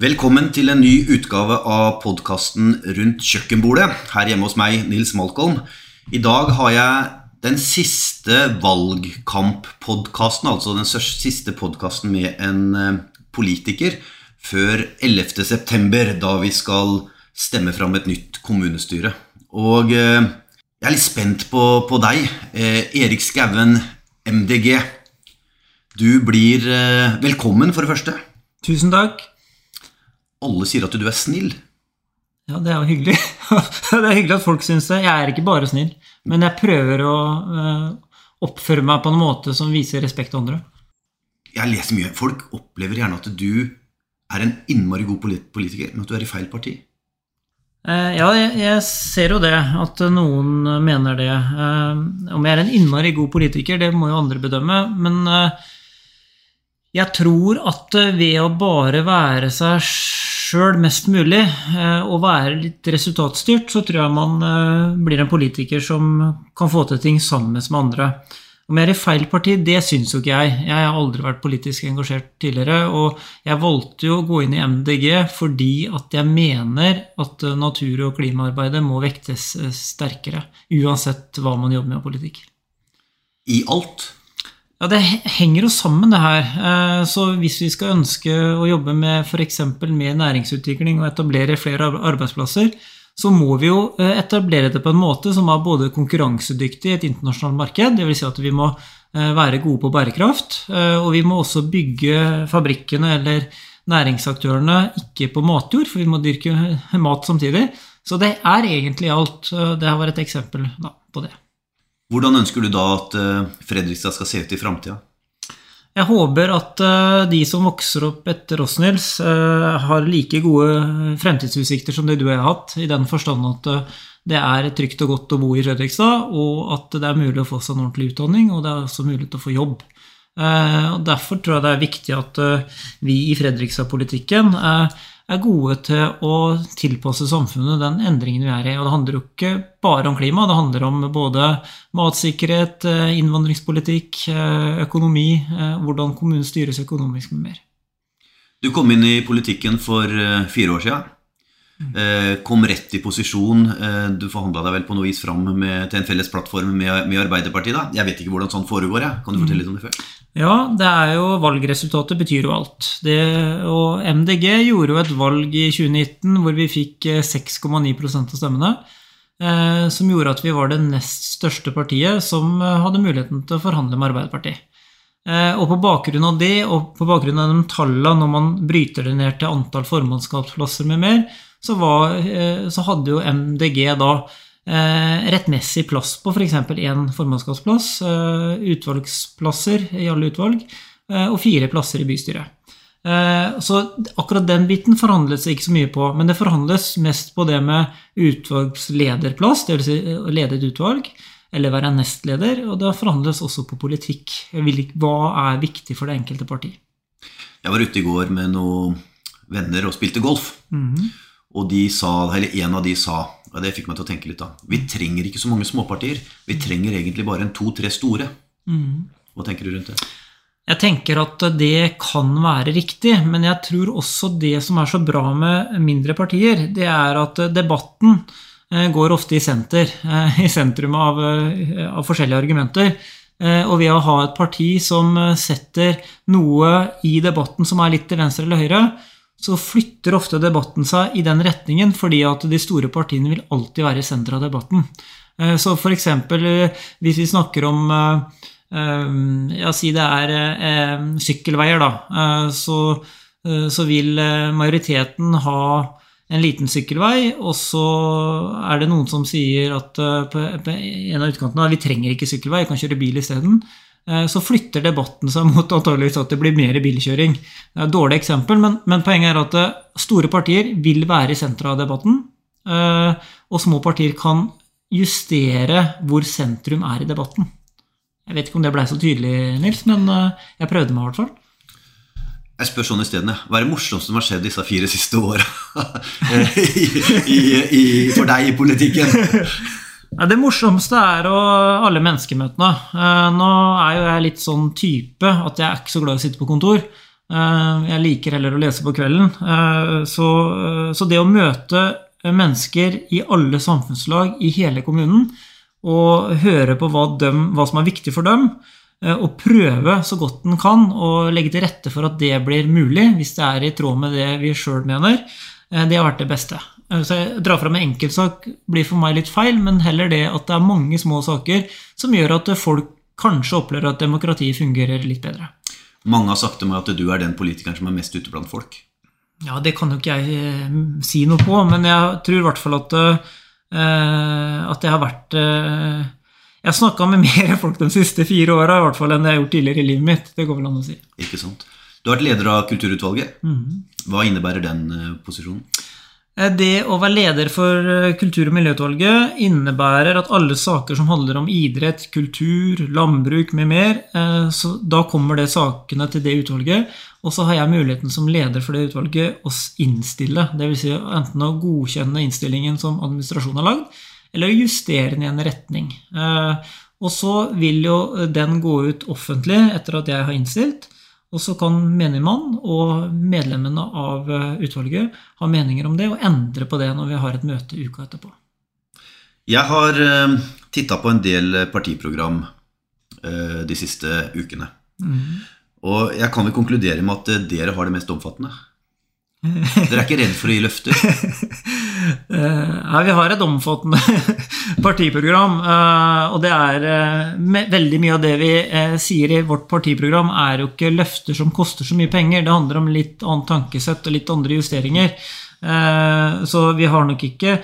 Velkommen til en ny utgave av podkasten Rundt kjøkkenbordet her hjemme hos meg, Nils Malcolm. I dag har jeg den siste valgkamppodkasten, altså den siste podkasten med en eh, politiker, før 11. september, da vi skal stemme fram et nytt kommunestyre. Og eh, jeg er litt spent på, på deg, eh, Erik Skauen, MDG. Du blir velkommen, for det første. Tusen takk. Alle sier at du er snill. Ja, det er jo hyggelig. det er hyggelig at folk syns det. Jeg er ikke bare snill, men jeg prøver å uh, oppføre meg på en måte som viser respekt til andre. Jeg leser mye. Folk opplever gjerne at du er en innmari god politiker, men at du er i feil parti. Uh, ja, jeg, ser jo det, at noen mener det. Uh, om jeg er en innmari god politiker, det må jo andre bedømme. Men jeg tror at ved å bare være seg sjøl mest mulig eh, og være litt resultatstyrt, så tror jeg man eh, blir en politiker som kan få til ting sammen med andre. Om jeg er i feil parti, det syns jo ikke jeg. Jeg har aldri vært politisk engasjert tidligere. Og jeg valgte jo å gå inn i MDG fordi at jeg mener at natur- og klimaarbeidet må vektes eh, sterkere. Uansett hva man jobber med av politikk. I alt? Ja, Det henger jo sammen, det her. Eh, så hvis vi skal ønske å jobbe med f.eks. med næringsutvikling og etablere flere arbeidsplasser, så må vi jo eh, etablere det på en måte som er både konkurransedyktig i et internasjonalt marked, dvs. Si at vi må eh, være gode på bærekraft, og vi må også bygge fabrikkene eller næringsaktørene ikke på matjord, for vi må dyrke mat samtidig. Så det er egentlig alt. Det har vært et eksempel på det. Hvordan ønsker du da at eh, Fredrikstad skal se ut i framtida? Jeg håper at eh, de som vokser opp etter oss, Nils, eh, har like gode fremtidsutsikter som det du og har hatt, i den forstand at det er trygt og godt å bo i Fredrikstad, og at det er mulig å få seg en ordentlig utdanning, og det er også mulig å få jobb. Derfor tror jeg det er viktig at vi i Fredrikstad-politikken er gode til å tilpasse samfunnet den endringen vi er i. Og det handler jo ikke bare om klima, det handler om både matsikkerhet, eh, innvandringspolitikk, eh, økonomi, eh, hvordan kommunen styres økonomisk med mer. Du kom inn i politikken for fire år siden. Mm. Kom rett i posisjon. Du forhandla deg vel på noe vis fram med, til en felles plattform med, med Arbeiderpartiet. da. Jeg vet ikke hvordan sånn foregår. Jeg. Kan du fortelle litt om det før? Ja, det er jo valgresultatet betyr jo alt. Det, og MDG gjorde jo et valg i 2019 hvor vi fikk 6,9 eh, av stemmene. Eh, som gjorde at vi var det nest største partiet som eh, hadde muligheten til å forhandle med Arbeiderpartiet. Eh, og på bakgrunn av det, og på bakgrunn av de tallene når man bryter det ned til antall formannskapsplasser med mer, så, var, eh, så hadde jo MDG da rettmessig plass på f.eks. For én formannskapsplass, eh, utvalgsplasser i alle utvalg eh, og fire plasser i bystyret. Så akkurat den biten forhandles det ikke så mye på, men det forhandles mest på det med utvalgslederplass, dvs. Si lede et utvalg, eller være nestleder, og det forhandles også på politikk. Hva er viktig for det enkelte parti? Jeg var ute i går med noen venner og spilte golf. Mm -hmm. Og de sa, eller en av de sa og det fikk meg til å tenke litt da. Vi trenger ikke så mange småpartier. Vi trenger egentlig bare en to-tre store. Mm. Hva tenker du rundt det? Jeg tenker at det kan være riktig, men jeg tror også det som er så bra med mindre partier, det er at debatten eh, går ofte i senter, eh, i sentrum av, eh, av forskjellige argumenter. Og ved å ha et parti som setter noe i debatten som er litt til venstre eller høyre, så flytter ofte debatten seg i den retningen, fordi at de store partiene vil alltid være i senteret av debatten. Eh, så f.eks. Eh, hvis vi snakker om eh, ja, si det er sykkelveier, da, så, så vil majoriteten ha en liten sykkelvei, og så er det noen som sier at på en av utkantene vi trenger ikke sykkelvei, vi kan kjøre bil isteden. Eh, så flytter debatten seg mot antageligvis at det blir mer bilkjøring. Det er et dårlig eksempel, men, men, poenget er at eh, store partier vil være i senteret av debatten. Eh, og små partier kan justere hvor sentrum er i debatten. Jeg vet ikke om det blei så tydelig, Nils, men jeg prøvde meg i hvert fall. Jeg spør sånn isteden. Hva er det morsomste som har skjedd disse fire siste åra for deg i politikken? Det morsomste er å alle menneskemøtene. Eh, nå er jo jeg litt sånn type at jeg er ikke så glad i å sitte på kontor. Jeg liker heller å lese på kvelden. Så, så det å møte mennesker i alle samfunnslag i hele kommunen og høre på hva, dem, hva som er viktig for dem, og prøve så godt den kan å legge til rette for at det blir mulig, hvis det er i tråd med det vi sjøl mener, det har vært det beste. Så jeg drar fram en enkeltsak blir for meg litt feil, men heller det at det er mange små saker som gjør at folk kanskje opplever at demokratiet fungerer litt bedre. Mange har sagt til meg at du er den politikeren som er mest ute blant folk. Ja, det kan jo ikke jeg eh, si noe på, men jeg tror i hvert fall at, uh, at jeg har vært Jeg har snakka med mer folk de siste fire åra enn det jeg har gjort tidligere i livet mitt. Det går vel an å si. Ikke sant. Du har vært leder av kulturutvalget. Mm. Hva innebærer den posisjonen? Eh, det å være leder for eh, kultur- og miljøutvalget innebærer at alle saker som handler om idrett, kultur, landbruk med mer, eh, så da kommer det sakene til det utvalget. Og så har jeg muligheten som leder for det utvalget å innstille. Dvs. Si enten å godkjenne innstillingen som administrasjonen har lagd, eller å justere den i en retning. Og så vil jo den gå ut offentlig etter at jeg har innstilt. Og så kan menigmann og medlemmene av eh, utvalget ha meninger om det og endre på det når vi har et møte uka etterpå. Jeg har eh, titta på en del partiprogram eh, de siste ukene. Mm. Og jeg kan vel konkludere med at dere har det mest omfattende. Dere er ikke redd for å gi løfter? Nei, vi har et omfattende partiprogram. Eh, og det er eh, veldig mye av det vi eh, sier i vårt partiprogram, er jo ikke løfter som koster så mye penger. Det handler om litt annet tankesett og litt andre justeringer. Så vi har nok ikke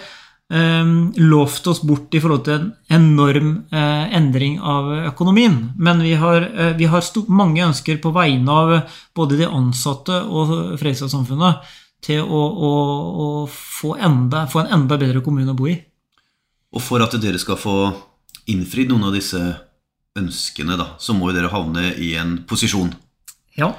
lovt oss bort i forhold til en enorm endring av økonomien. Men vi har, vi har mange ønsker på vegne av både de ansatte og Fredrikstad-samfunnet til å, å, å få, enda, få, en enda bedre kommune å bo i. Og for at dere skal få innfridd noen av disse ønskene, da, så må jo dere havne i en posisjon. Ja.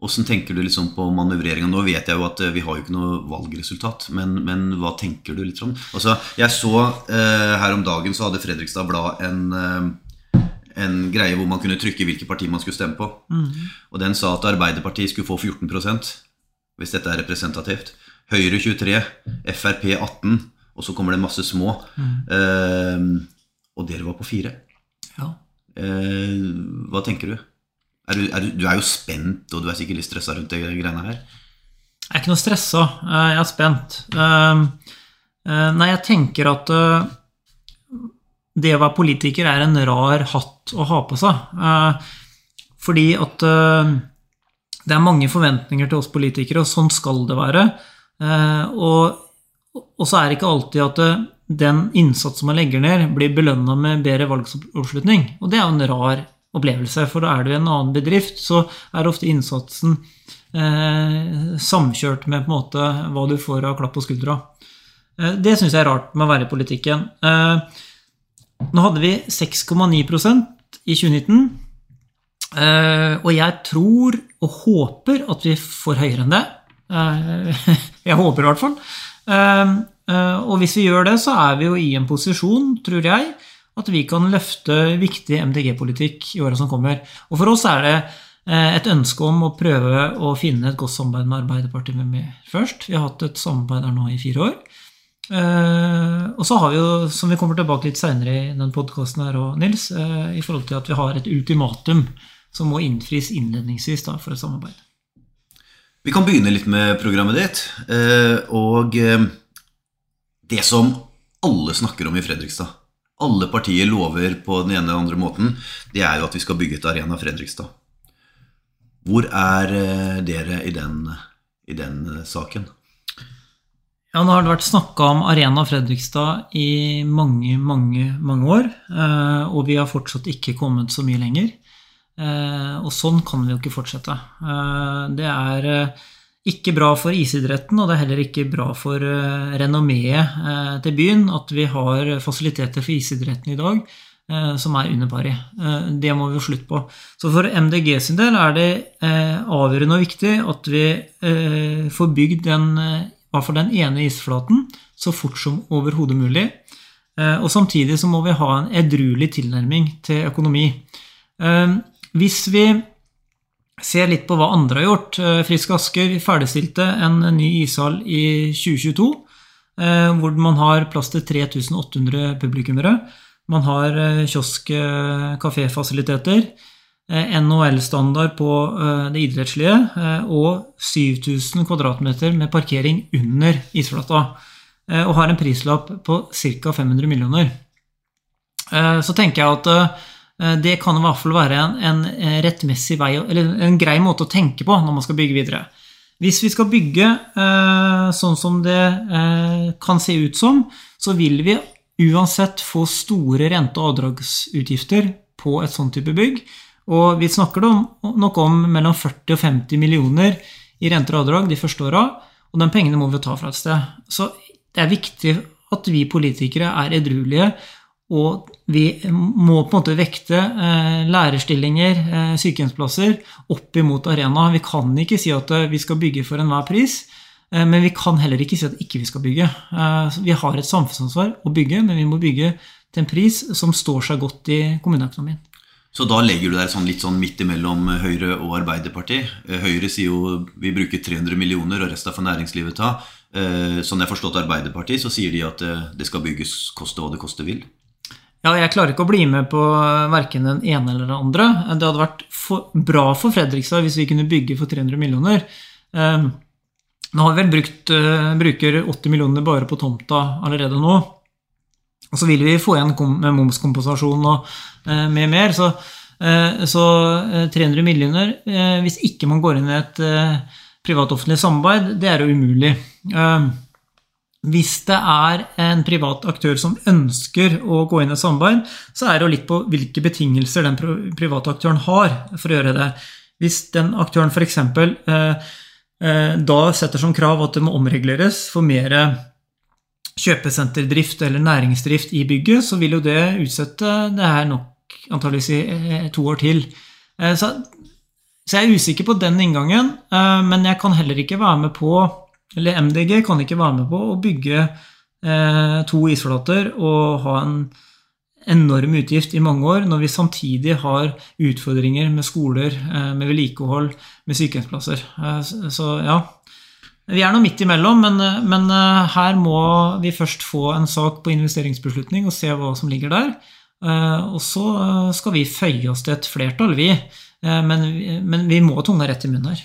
Åssen tenker du liksom på manøvreringa? Nå vet jeg jo at eh, vi har jo ikke noe valgresultat, men, men hva tenker du litt om? Altså, jeg så eh, Her om dagen så hadde Fredrikstad Blad en, eh, en greie hvor man kunne trykke hvilket parti man skulle stemme på. Mm. Og den sa at Arbeiderpartiet skulle få 14% hvis dette er representativt. Høyre 23, Frp 18, og så kommer det masse små. Mm. Eh, og dere var på fire. Ja. Eh, hva tenker du? Er du, er du? du, er jo spent, og du er sikkert litt stressa rundt de greiene her. Jeg er ikke noe stressa. Eh, jeg er spent. Ehm, eh, nei, jeg tenker at eh, det å være politiker er en rar hatt å ha på seg. Fordi at det er mange forventninger til oss politikere, og sånn skal det være. Og, og så er det ikke alltid at den innsats man legger ned, blir belønna med bedre valgsoppslutning. Og det er jo en rar opplevelse, for da er du i en annen bedrift, så er ofte innsatsen eh, samkjørt med på en måte hva du får av klapp på skuldra. Eh, det syns jeg er rart med å være i politikken. Eh, nå hadde vi 6,9% i 2019. Uh, og jeg tror og håper at vi får høyere enn det. Uh, jeg håper i hvert fall. Uh, og hvis vi gjør det, så er vi jo i en posisjon, tror jeg, at vi kan løfte viktig MDG-politikk i åra som kommer. Og for oss er det et ønske om å prøve å finne et godt samarbeid med Arbeiderpartiet med mer først. Vi har hatt et samarbeid der nå i fire år. og så har vi jo, som vi kommer tilbake litt seinere i den podkasten her òg, Nils, i forhold til at vi har et ultimatum som må innfris innledningsvis da, for et samarbeid. Vi kan begynne litt med programmet ditt. Eh, og eh, det som alle snakker om i Fredrikstad, alle partier lover på den ene eller andre måten, det er jo at vi skal bygge et Arena Fredrikstad. Hvor er eh, dere i den, i den saken? Ja, Nå har det vært snakka om Arena Fredrikstad i mange, mange, mange år. Og vi har fortsatt ikke kommet så mye lenger. Eh, og sånn kan vi jo ikke fortsette. Eh, det er eh, ikke bra for isidretten, og det er heller ikke bra for renommeet til byen at vi har fasiliteter for isidretten i dag som er under pari. Det må vi få slutt på. Så for MDG sin del er det avgjørende og viktig at vi får bygd den, den ene isflaten så fort som overhodet mulig. Og samtidig så må vi ha en edruelig tilnærming til økonomi. Hvis vi se litt på hva andre har gjort. Eh, Frisk Asker ferdigstilte en ny ishall i 2022. eh, Hvor man har plass til 3800 publikummere. Man har eh, kiosk, kaféfasiliteter. eh, NHL-standard på det idrettslige. Og 7000 kvadratmeter med parkering under isflata. Og har en prislapp på ca. 500 millioner. Så tenker jeg at det kan i hvert fall være en, en eh, rettmessig vei, eller en grei måte å tenke på når man skal bygge videre. Hvis vi skal bygge eh, sånn som det eh, kan se ut som, så vil vi uansett få store rente- og avdragsutgifter på et sånn type bygg. Og vi snakker nok om mellom 40 og 50 millioner i renter og avdrag de første åra, og de pengene må vi ta fra et sted. Så det er viktig at vi politikere er edruelige og vi må på en måte vekte eh, lærerstillinger, eh, sykehjemsplasser, opp imot arena. Vi kan ikke si at eh, vi skal bygge for enhver pris, men vi kan heller ikke si at ikke vi skal bygge. Vi har et samfunnsansvar å bygge, men vi må bygge til en pris som står seg godt i kommuneøkonomien. Så da legger du deg sånn litt sånn midt imellom Høyre og Arbeiderpartiet. Høyre sier jo vi bruker 300 millioner, og resten får næringslivet ta. Sånn jeg har forstått Arbeiderpartiet, så sier de at det skal bygges koste hva det koste vil. Ja, jeg klarer ikke å bli med på verken den ene eller den andre. Det hadde vært for, bra for Fredrikstad hvis vi kunne bygge for 300 millioner. Eh, nå har vi vel brukt, eh, bruker 80 millioner bare på tomta allerede nå. Og så vil vi få igjen med momskompensasjon og eh, med mer. Så, eh, så eh, 300 millioner, eh, hvis ikke man går inn i et eh, privat-offentlig samarbeid, det er jo umulig. Eh, hvis det er en privat aktør som ønsker å gå inn i samarbeid, så er det jo litt på hvilke betingelser den private aktøren har for å gjøre det. Hvis den aktøren f.eks. Eh, eh, da setter som krav at det må omreguleres for mer kjøpesenterdrift eller næringsdrift i bygget, så vil jo det utsette det her nok antageligvis i eh, to år til. Eh, så, så jeg er usikker på den inngangen, eh, men jeg kan heller ikke være med på eller MDG kan ikke være med på å bygge eh, to isflater og ha en enorm utgift i mange år, når vi samtidig har utfordringer med skoler, eh, med vedlikehold, med sykehjemsplasser. Eh, så, ja. Vi er nå midt imellom, men, eh, men eh, her må vi først få en sak på investeringsbeslutning og se hva som ligger der. Eh, og så skal vi føye oss til et flertall, vi. Men, men vi må ha tunga rett i munnen her.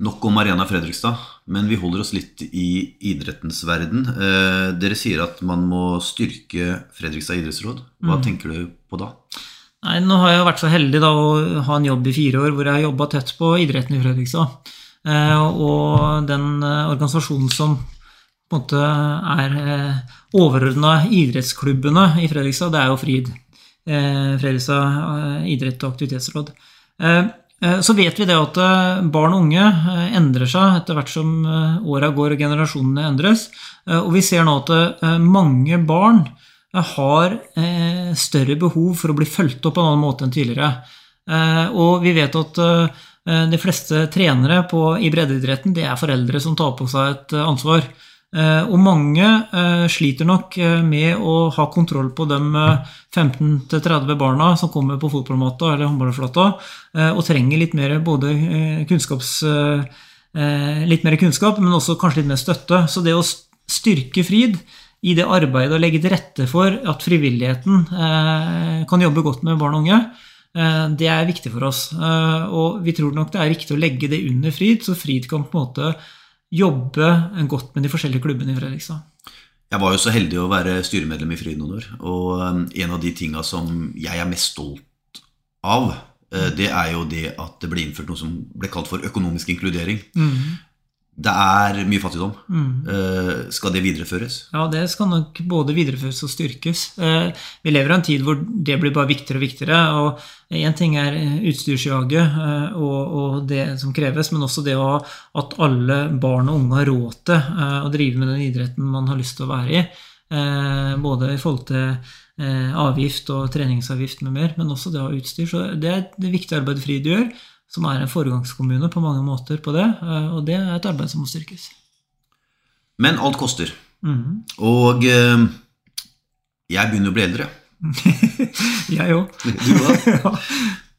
Nok om Arena Fredrikstad, men vi holder oss litt i idrettens verden. Eh, dere sier at man må styrke Fredrikstad idrettsråd. Hva tenker du på da? Nei, nå har jeg vært så heldig da, å ha en jobb i fire år hvor jeg har jobba tett på idretten i Fredrikstad. Eh, og den eh, organisasjonen som på en måte er eh, overordna idrettsklubbene i Fredrikstad, det er jo FRID. Eh, Fredrikstad eh, idrett- og aktivitetsråd. Eh, så vet vi det at eh, barn og unge eh, endrer seg etter hvert som eh, åra går og generasjonene endres. Eh, Og vi ser nå at eh, mange barn eh, har eh, større behov for å bli fulgt opp på en annen måte enn tidligere. Eh, Og vi vet at eh, de fleste trenere på, i breddeidretten det er foreldre som tar på seg et eh, ansvar. Eh, Og mange eh, sliter nok eh, med å ha kontroll på de eh, 15-30 barna som kommer på fotballmatta eller håndballflata, og trenger litt mer både kunnskaps... Litt mer kunnskap, men også kanskje litt mer støtte. Så det å styrke Frid i det arbeidet og legge til rette for at frivilligheten kan jobbe godt med barn og unge, det er viktig for oss. Og vi tror nok det er riktig å legge det under Frid, så Frid kan på en måte jobbe godt med de forskjellige klubbene i Fredrikstad. Jeg var jo så heldig å være styremedlem i Fryd. Og um, en av de tinga som jeg er mest stolt av, eh, det er jo det at det ble innført noe som ble kalt for økonomisk inkludering. Det er mye fattigdom. Mm. Skal det videreføres? Ja, det skal nok både videreføres og styrkes. Eh, Vi lever i en tid hvor det blir bare viktigere og viktigere. og Én ting er utstyrsjaget eh, og, og det som kreves, men også det å at alle barn og unge har råd til eh, å drive med den idretten man har lyst til å være i. Eh, Både i forhold til eh, avgift og treningsavgift med mer, men også det å ha utstyr. Så det er det viktige arbeidet Frid gjør, som er en foregangskommune på mange måter på det. eh, Og det er et arbeid som må styrkes. Men alt koster. Mhm. Og eh, jeg begynner å bli eldre. Jeg òg. Du òg.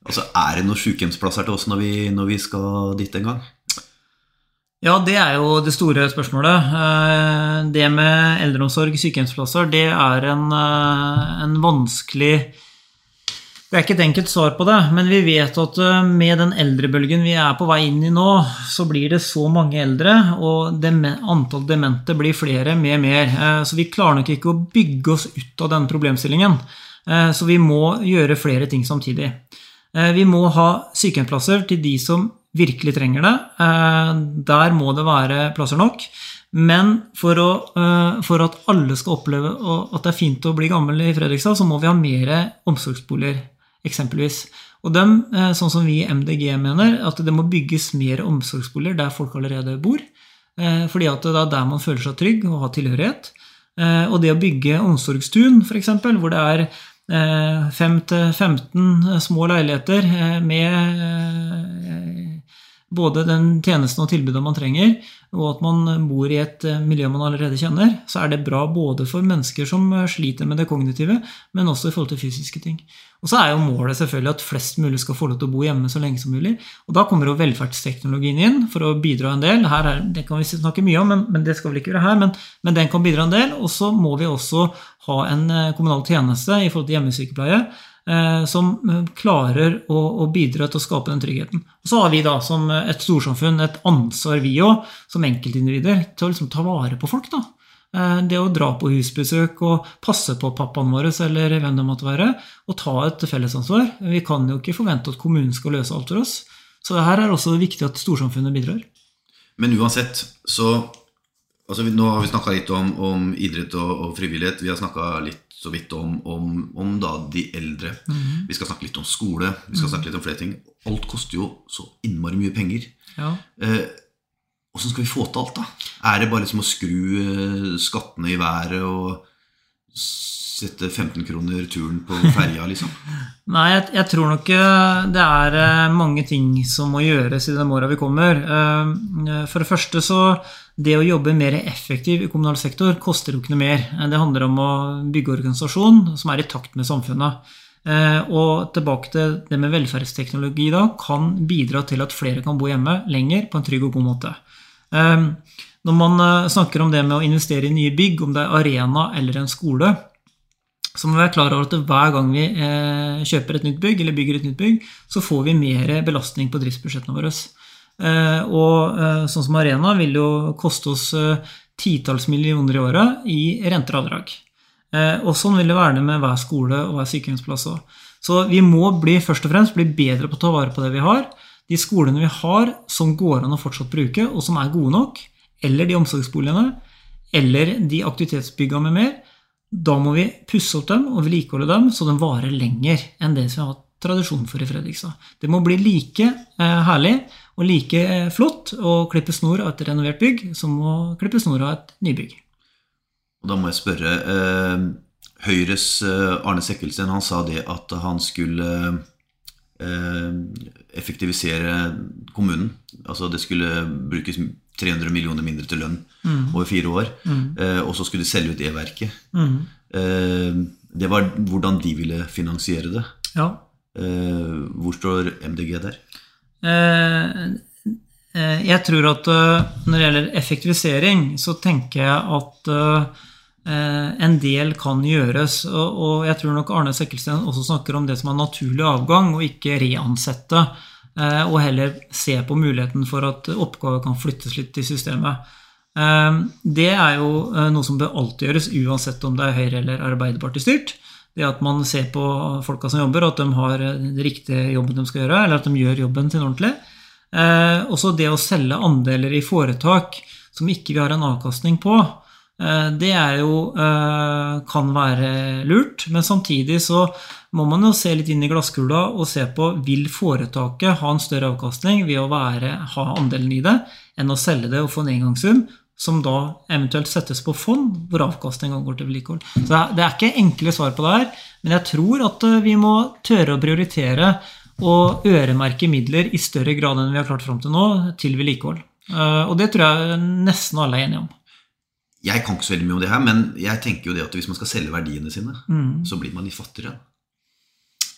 Altså, Er det noen sykehjemsplasser til oss når vi, når vi skal dit en gang? Ja, det er jo det store spørsmålet. Eh, det med eldreomsorg, sykehjemsplasser, det er en, eh, en vanskelig Det er ikke et enkelt svar på det, men vi vet at eh, med den eldrebølgen vi er på vei inn i nå, så blir det så mange eldre, og antall demente blir flere med mer. Så vi klarer nok ikke å bygge oss ut av denne problemstillingen. Så vi må gjøre flere ting samtidig. Vi må ha sykehjemsplasser til de som virkelig trenger det. Eh, der må det være plasser nok. Men for, å, eh, for, at alle skal oppleve at det er fint å bli gammel i Fredrikstad, så må vi ha mer omsorgsboliger, eksempelvis. Og dem, eh, sånn som vi i MDG mener, at det må bygges mer omsorgsboliger der folk allerede bor. Fordi at det er der man føler seg trygg og har tilhørighet. Og det å bygge omsorgstun, f.eks., hvor det er 5-15 små leiligheter med både den tjenesten og tilbudet man trenger, og at man bor i et eh, miljø man allerede kjenner, så er det bra både for mennesker som eh, sliter med det kognitive, men også i forhold til fysiske ting. Og så er jo målet selvfølgelig at flest mulig skal få lov til å bo hjemme så lenge som mulig. Og da kommer jo velferdsteknologien inn for å bidra en del. Her er, det kan vi snakke mye om, men, men det skal vel ikke være her. Men, men den kan bidra en del. Og så må vi også ha en eh, kommunal tjeneste i forhold til hjemmesykepleie som eh, klarer å, bidra til å skape den tryggheten. Og så har vi da som et storsamfunn et ansvar, vi òg, som enkeltindivider, til å liksom ta vare på folk. da. Eh, det å dra på husbesøk og passe på pappaen vår eller hvem det måtte være, og ta et fellesansvar. Vi kan jo ikke forvente at kommunen skal løse alt for oss. Så her er også viktig at storsamfunnet bidrar. Men uansett, så altså Nå har vi snakka litt om, om idrett og, og, frivillighet. Vi har snakka litt så vidt om, om, om da de eldre. Mm. Vi skal snakke litt om skole. Vi skal mm. snakke litt om flere ting. Alt koster jo så innmari mye penger. Ja. Eh, Åssen skal vi få til alt, da? Er det bare liksom å skru eh, skattene i været og sette 15 kroner turen på ferja, liksom? Nei, jeg, jeg, tror nok eh, det er eh, mange ting som må gjøres i den åra vi kommer. Eh, for det første så Det å jobbe mer effektiv i kommunal sektor koster jo ikke noe mer. Det handler om å bygge organisasjon som er i takt med samfunnet. Og tilbake til det med velferdsteknologi da, kan bidra til at flere kan bo hjemme lenger på en trygg og god måte. Når man snakker om det med å investere i nye bygg, om det er arena eller en skole, så må vi være klar over at hver gang vi eh, kjøper et nytt bygg, eller bygger et nytt bygg, så får vi mer belastning på driftsbudsjettene våre. Eh, og eh, sånn som Arena vil jo koste oss titalls millioner i året i renter og avdrag. Og sånn vil det være med hver skole og hver sykehjemsplass òg. Så vi må bli, først og fremst bli bedre på å ta vare på det vi har. De skolene vi har som går an å fortsatt bruke, og som er gode nok, eller de omsorgsboligene, eller de aktivitetsbygga med mer, da må vi pusse opp dem og vedlikeholde dem så de varer lenger enn det som vi har hatt tradisjon for i Fredrikstad. Det må bli like eh, herlig og like eh, flott å klippe snor av et renovert bygg som å klippe snor av et nybygg. Og da må jeg spørre eh, Høyres eh, Arne Sekkelsen han sa det at han skulle eh, effektivisere kommunen. Altså det skulle brukes 300 millioner mindre til lønn mm. over fire år. Mm. Eh, og så skulle de selge ut E-verket. Mm. Eh, det var hvordan de ville finansiere det. Ja. Eh, hvor står MDG der? Eh, eh, jeg tror at eh, når det gjelder effektivisering, så tenker jeg at en del kan gjøres. Og jeg tror nok Arne Sekkelsten også snakker om det som er naturlig avgang, og ikke reansette. Eh, og heller se på muligheten for at oppgaver kan flyttes litt i systemet. Eh, det er jo eh, noe som bør alltid gjøres, uansett om det er Høyre- eller Arbeiderparti-styrt. Det at man ser på folka som jobber, og at de har den riktige jobben de skal gjøre, eller at de gjør jobben sin ordentlig. Også det å selge andeler i foretak som ikke vi har en avkastning på, det er jo, kan være lurt. Men samtidig så må man jo se litt inn i glasskula og se på vil foretaket ha en større avkastning ved å være, ha andelen i det, enn å selge det og få en engangssum, som da eventuelt settes på fond, hvor avkastninga går til vedlikehold. Så Det er ikke enkle svar på det her, men jeg tror at eh, vi må tørre å prioritere og øremerke midler i større grad enn vi har klart fram til nå, til vedlikehold. Eh, og det tror jeg nesten alle er enige om. Jeg kan ikke så veldig mye om det her, men jeg tenker jo det at hvis man skal selge verdiene sine, mm. så blir man litt fattigere.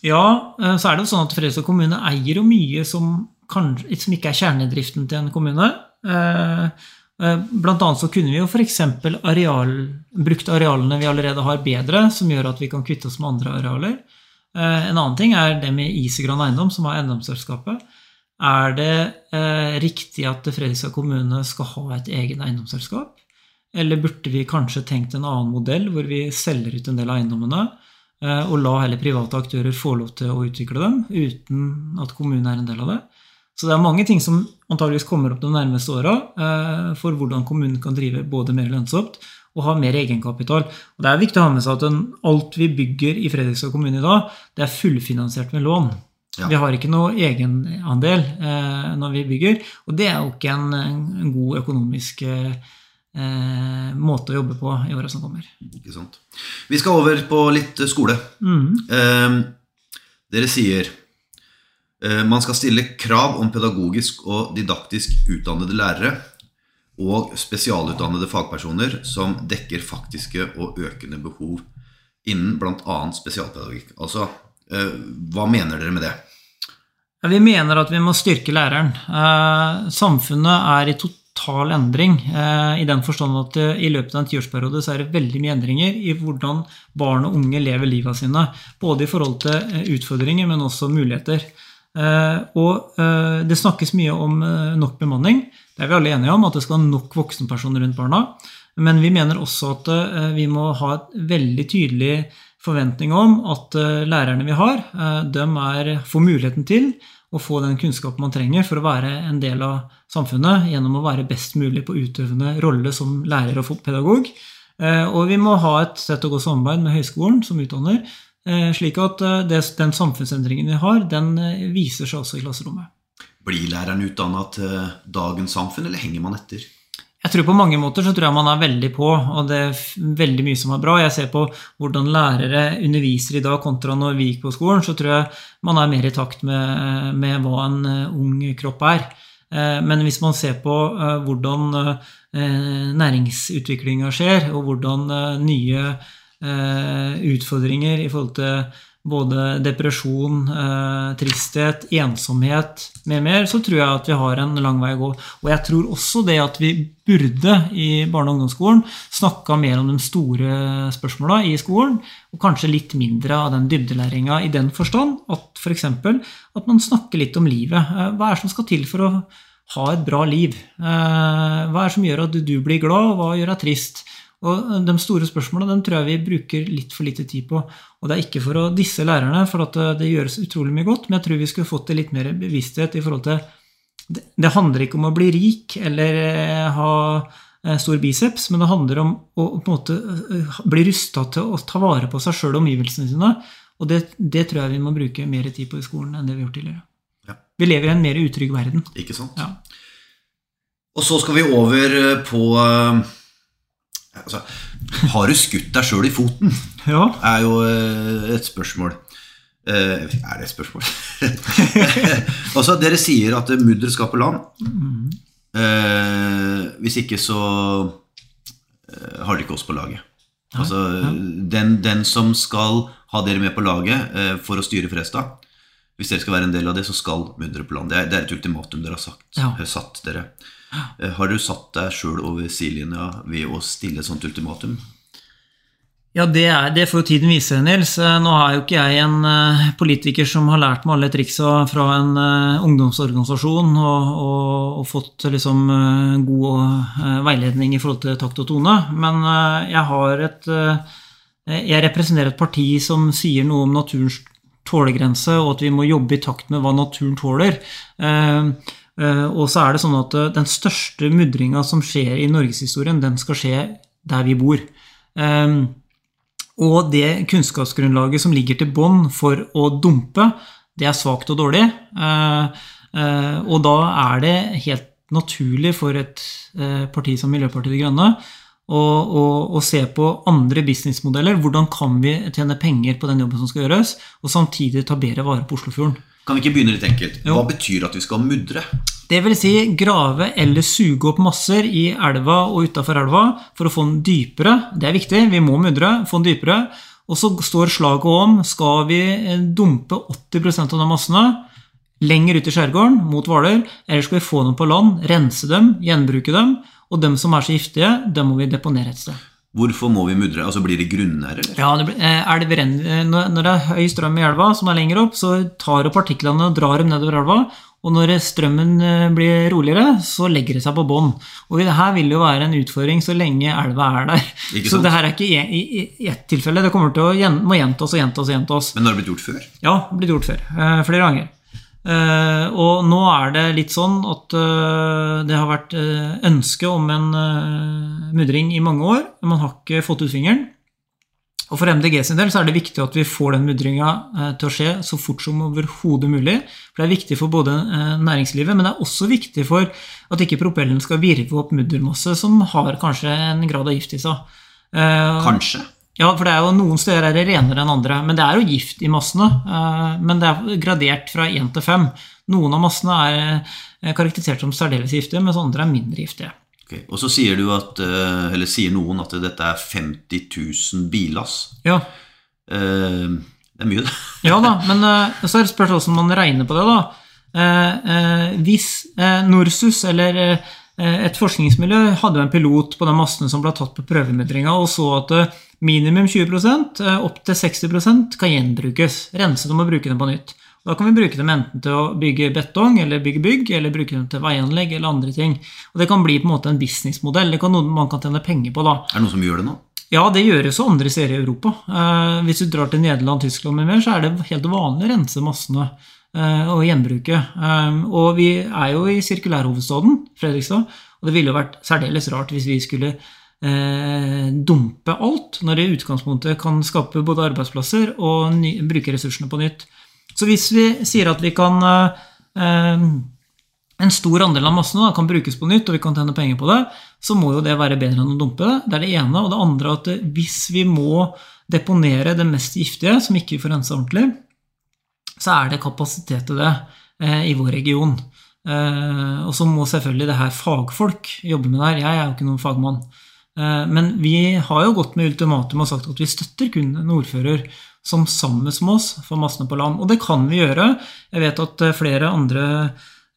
Ja, eh, så er det jo sånn at Fredrikstad kommune eier jo mye som, kan, som ikke er kjernedriften til en kommune. Eh, eh, blant annet så kunne vi jo f.eks. Areal, brukt arealene vi allerede har bedre, som gjør at vi kan kvitte oss med andre arealer. En annen ting er det med Isegran Eiendom, som har eiendomsselskapet. Er det eh, riktig at Fredrikstad kommune skal ha et eget eiendomsselskap? Eller burde vi kanskje tenkt en annen modell, hvor vi selger ut en del av eiendommene? Eh, og la heller private aktører få lov til å utvikle dem, uten at kommunen er en del av det. Så det er mange ting som antageligvis kommer opp de nærmeste åra eh, for hvordan kommunen kan drive både mer lønnsomt og ha mer egenkapital. Og Det er viktig å ha med seg at alt vi bygger i Fredrikstad kommune i dag, det er fullfinansiert med lån. Ja. Vi har ikke noe egenandel eh, når vi bygger, og det er jo ikke en, en god økonomisk eh, eh, måte å jobbe på i åra som kommer. Ikke sant. Vi skal over på litt skole. Mm. Eh, dere sier eh, man skal stille krav om pedagogisk og didaktisk utdannede lærere og spesialutdannede fagpersoner som dekker faktiske og økende behov innen bl.a. spesialpedagogikk. Altså, eh, hva mener dere med det? Vi mener at vi må styrke læreren. Eh, samfunnet er i totalt total endring. Eh, I den forstand at eh, i løpet av en tiårsperiode så er det veldig mye endringer i hvordan barn og unge lever livet sine. Både i forhold til eh, utfordringer, men også muligheter. Og det snakkes mye om nok bemanning. Det er vi alle enige om, at det skal være nok voksenpersoner rundt barna. Men vi mener også at vi må ha et veldig tydelig forventning om at lærerne vi har, de er, får muligheten til å få den kunnskapen man trenger for å være en del av samfunnet gjennom å være best mulig på utøvende rolle som lærer og pedagog. Eh, og vi må ha et sett og godt samarbeid med høyskolen som utdanner, eh, slik at eh, den samfunnsendringen vi har, den viser seg også i klasserommet. Blir læreren utdanna til dagens samfunn, eller henger man etter? Jeg tror På mange måter så tror jeg man er veldig på, og det er veldig mye som er bra. Jeg ser på hvordan lærere underviser i dag kontra når vi gikk på skolen, så tror jeg man er mer i takt med, med hva en eh, ung kropp er. Eh, men hvis man ser på eh, hvordan næringsutviklinga skjer, og hvordan nye utfordringer i forhold til både depresjon, eh, tristhet, ensomhet med mer, så tror jeg at vi har en lang vei å gå. Og jeg tror også det at vi burde i barne- og ungdomsskolen snakka mer om de store spørsmåla i skolen, og kanskje litt mindre av den dybdelæringa i den forstand at f.eks. For at man snakker litt om livet. Eh, hva er det som skal til for å ha et bra liv? Eh, hva er det som gjør at du blir glad, og hva gjør deg trist? Og De store spørsmålene tror jeg vi bruker litt for lite tid på. Og Det er ikke for å disse lærerne, for at det gjøres utrolig mye godt, men jeg tror vi skulle fått det litt mer bevissthet i forhold til Det handler ikke om å bli rik eller eh, ha eh, stor biceps, men det handler om å på en måte eh, bli rusta til å ta vare på seg sjøl og omgivelsene sine. Og det, det, tror jeg vi må bruke mer tid på i skolen enn det vi har gjort tidligere. Ja. Vi lever i en mer utrygg verden. Ikke sant? Ja. Og så skal vi over på Altså, har du skutt deg sjøl i foten? Ja. er jo eh, et spørsmål. Eh, er det et spørsmål? altså, dere sier at mudder skal på land. Mm. Eh, hvis ikke så eh, har dere ikke oss på laget. Altså, den, den, som skal ha dere med på laget eh, for å styre Frestad Hvis dere skal være en del av det, så skal mudderet på land. Det er, det er, et ultimatum dere har sagt, ja. satt dere. Eh, har du satt deg sjøl over sidelinja ved å stille sånt ultimatum? Ja, det, er, det får jo tiden vise, Nils. Eh, nå er jo ikke jeg en uh, politiker som har lært meg alle triksa fra en ungdomsorganisasjon og, og, og fått liksom, god veiledning i forhold til takt og tone. Men jeg har et Jeg representerer et parti som sier noe om naturens tålegrense, og at vi må jobbe i takt med hva naturen tåler. Uh, Eh, og så er det sånn at eh, den største mudringa som skjer i norgeshistorien, den skal skje der vi bor. Eh, og det kunnskapsgrunnlaget som ligger til bånn for å dumpe, det er svakt og dårlig. Og da er det helt naturlig for et parti som Miljøpartiet De Grønne å, og, og, se på andre businessmodeller. Hvordan kan vi tjene penger på den jobben som skal gjøres, og samtidig ta bedre vare på Oslofjorden. Kan vi ikke begynne litt enkelt? Hva jo. betyr at vi skal mudre? Det vil si grave eller suge opp masser i elva og utafor elva for å få den dypere. Det er viktig, vi må mudre, få den dypere. Og så står slaget om skal vi dumpe 80% av de massene lenger ut i skjærgården mot Hvaler, eller skal vi få dem på land, rense dem, gjenbruke dem, og dem som er så giftige, dem må vi deponere et sted. Hvorfor må vi mudre? Altså Blir det grunnær, eller? Ja, det blir, er det brenn, Når det er høy strøm i elva, som er lenger opp, så tar det partiklene og drar dem nedover elva. Og når strømmen blir roligere, så legger det seg på bånn. Og det her vil jo være en utfordring så lenge elva er der. så det her er ikke i, i, i ett tilfelle. Det kommer til å må gjentas og gjentas og gjentas. Men har det blitt gjort før? Ja, det har blitt gjort før. flere ganger. Uh, og nå er det litt sånn at uh, det har vært uh, ønske om en mudring i mange år, men man har ikke fått ut fingeren. Og For MDG sin del så er det viktig at vi får den mudringa til å skje så fort som overhodet mulig. For Det er viktig for både næringslivet, men det er også viktig for at ikke propellen skal virve opp muddermasse som har kanskje en grad av gift i seg. Kanskje? Ja, for det er jo noen steder er det renere enn andre. Men det er jo gift i massene. Eh, men det er gradert fra 1 til 5. Noen av massene er eh, karakterisert som særdeles giftige, mens andre er mindre giftige. Okay. Og så sier du at, eh, eller sier noen at dette er 50 000 billass. Ja. Det er mye, det. ja da, men så er det spørsmål hvordan man regner på det. da. Hvis Norsus eller et forskningsmiljø hadde en pilot på den massen som ble tatt på prøvemedringa, og så at Minimum 20 opptil opp til 60% kan gjenbrukes. Rense dem og bruke dem på nytt. Da kan vi bruke dem enten til å bygge betong eller bygge bygg, eller bruke dem til veianlegg eller andre ting. Og Det kan bli på en måte en businessmodell. Det kan noe man kan tjene penger på. da. Er det noen som gjør det nå? Ja, det gjøres jo andre steder i Europa. Eh, hvis du drar til Nederland, Tyskland med mer, så er det helt vanlig å rense massene eh, og gjenbruke. Eh, og vi er jo i sirkulærhovedstaden, Fredrikstad, og det ville jo vært særdeles rart hvis vi skulle eh, dumpe alt, når det i utgangspunktet kan skape både arbeidsplasser og bruke ressursene på nytt. Så hvis vi sier at vi kan eh, en stor andel av massene da, kan brukes på nytt, og vi kan tjene penger på det, så må jo det være bedre enn å dumpe det. Det er det ene. Og det andre at hvis vi må deponere det mest giftige, som ikke vi får rensa ordentlig, så er det kapasitet til det eh, i vår region. Eh, og så må selvfølgelig det her fagfolk jobbe med det her. Jeg er jo ikke noen fagmann. Eh, men vi har jo gått med ultimatum og sagt at vi støtter kun en ordfører som sammen med oss får massene på land. Og det kan vi gjøre. Jeg vet at flere andre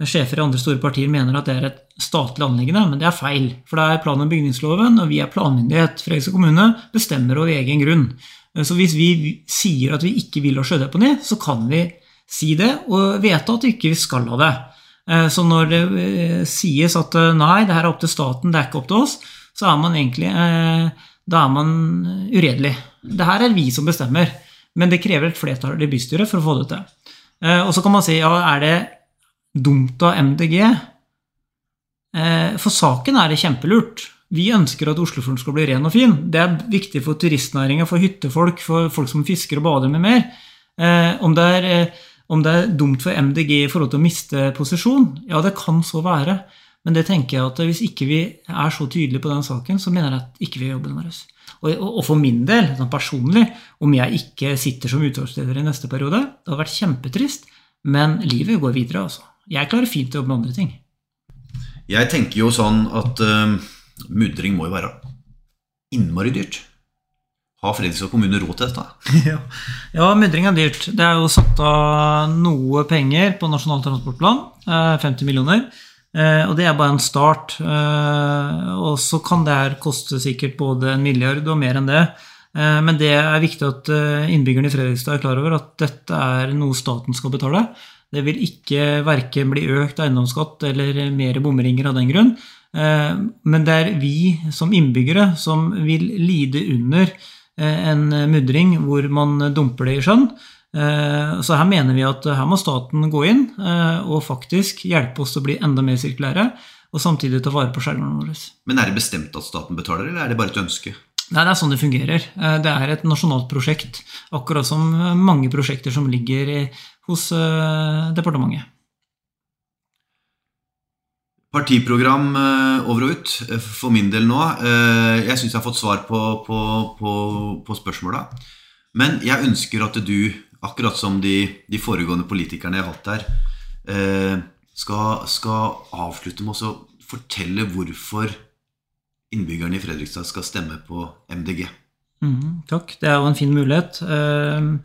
sjefer i andre store partier mener at det er et statlig anliggende, men det er feil. For det er plan- og bygningsloven, og vi er planmyndighet. Fredrikstad kommune bestemmer over egen grunn. Eh, så hvis vi sier at vi ikke vil ha sjødeponi, så kan vi si det, og vite at vi ikke skal ha det. Så når det sies at nei, det her er opp til staten, det er ikke opp til oss, så er man egentlig eh, Da er man uredelig. Det her er vi som bestemmer, men det krever et flertall i bystyret for å få det til. Eh, og så kan man si ja, er det dumt av MDG? Eh, for saken er det kjempelurt. Vi ønsker at Oslofjorden skal bli ren og fin. Det er viktig for turistnæringa, for hyttefolk, for folk som fisker og bader med mer. Om det, er, om det er dumt for MDG i forhold til å miste posisjon, ja, det kan så være. Men det tenker jeg at hvis ikke vi er så tydelige på den saken, så mener jeg at ikke vi gjør jobben vår. Og, og, for min del, sånn personlig, om jeg ikke sitter som utvalgsleder i neste periode, det hadde vært kjempetrist, men livet går videre, altså. Jeg klarer fint å jobbe med andre ting. Jeg tenker jo sånn at uh, mudring må jo være innmari dyrt. Har Fredrikstad kommune råd til dette? ja. ja, mudring er dyrt. Det er jo satt av noe penger på Nasjonal transportplan. 50 eh, millioner. Eh, og det er bare en start. Eh, og så kan det her koste sikkert både en milliard og mer enn det. Men det er viktig at innbyggerne i Fredrikstad er klar over at dette er noe staten skal betale. Det vil ikke verken bli økt eiendomsskatt eller mer bomringer av den grunn. Men det er vi som innbyggere som vil lide under en mudring hvor man dumper det i sjøen. Eh, så her mener vi at her må staten gå inn eh, og faktisk hjelpe oss til å bli enda mer sirkulære, og samtidig ta vare på skjermene våre. Men er det bestemt at staten betaler, eller er det bare et ønske? Nei, Det er sånn det fungerer. Eh, det er et nasjonalt prosjekt, akkurat som mange prosjekter som ligger hos departementet. Partiprogram over og ut for min del nå. Jeg syns jeg har fått svar på, på, på, på spørsmåla. Men jeg ønsker at du akkurat som de, de foregående politikerne jeg har hatt her, eh, skal, skal, avslutte med å fortelle hvorfor innbyggerne i Fredrikstad skal stemme på MDG. Mm, takk. Det er jo en fin mulighet. Uh,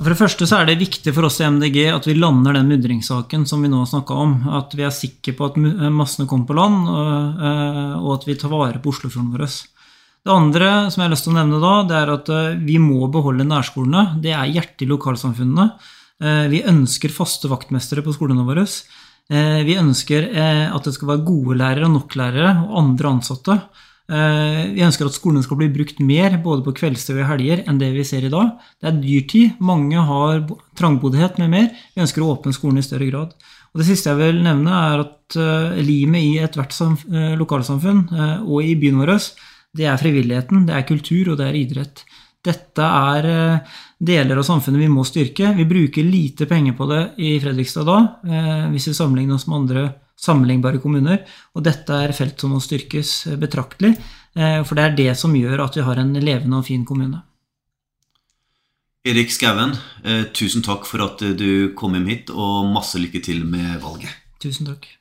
for det første så er det viktig for oss i MDG at vi lander den mudringssaken som vi nå har snakka om. At vi er sikre på at massene kommer på land, og at vi tar vare på Oslofjorden vår. Det andre som jeg har lyst til å nevne da, det er at vi må beholde nærskolene. Det er hjertet i lokalsamfunnene. Vi ønsker faste vaktmestere på skolene våre. Vi ønsker at det skal være gode lærere, nok lærere og andre ansatte. Eh, vi ønsker at skolene skal bli brukt mer både på kveldstid og i helger enn det vi ser i dag. Det er dyr tid, mange har trangboddhet med mer. Vi ønsker å åpne skolen i større grad. Og Det siste jeg vil nevne, er at uh, limet i ethvert uh, lokalsamfunn og i byen vår, det er frivilligheten, det er kultur og det er idrett. Dette er deler av samfunnet vi må styrke. Vi bruker lite penger på det i Fredrikstad da, hvis vi sammenligner oss med andre sammenlignbare kommuner. Og dette er felt som må styrkes betraktelig, eh, for det er det som gjør at vi har en levende og fin kommune. Erik Skauen, eh, tusen takk for at du kom hjem hit, og masse lykke til med valget. Tusen takk.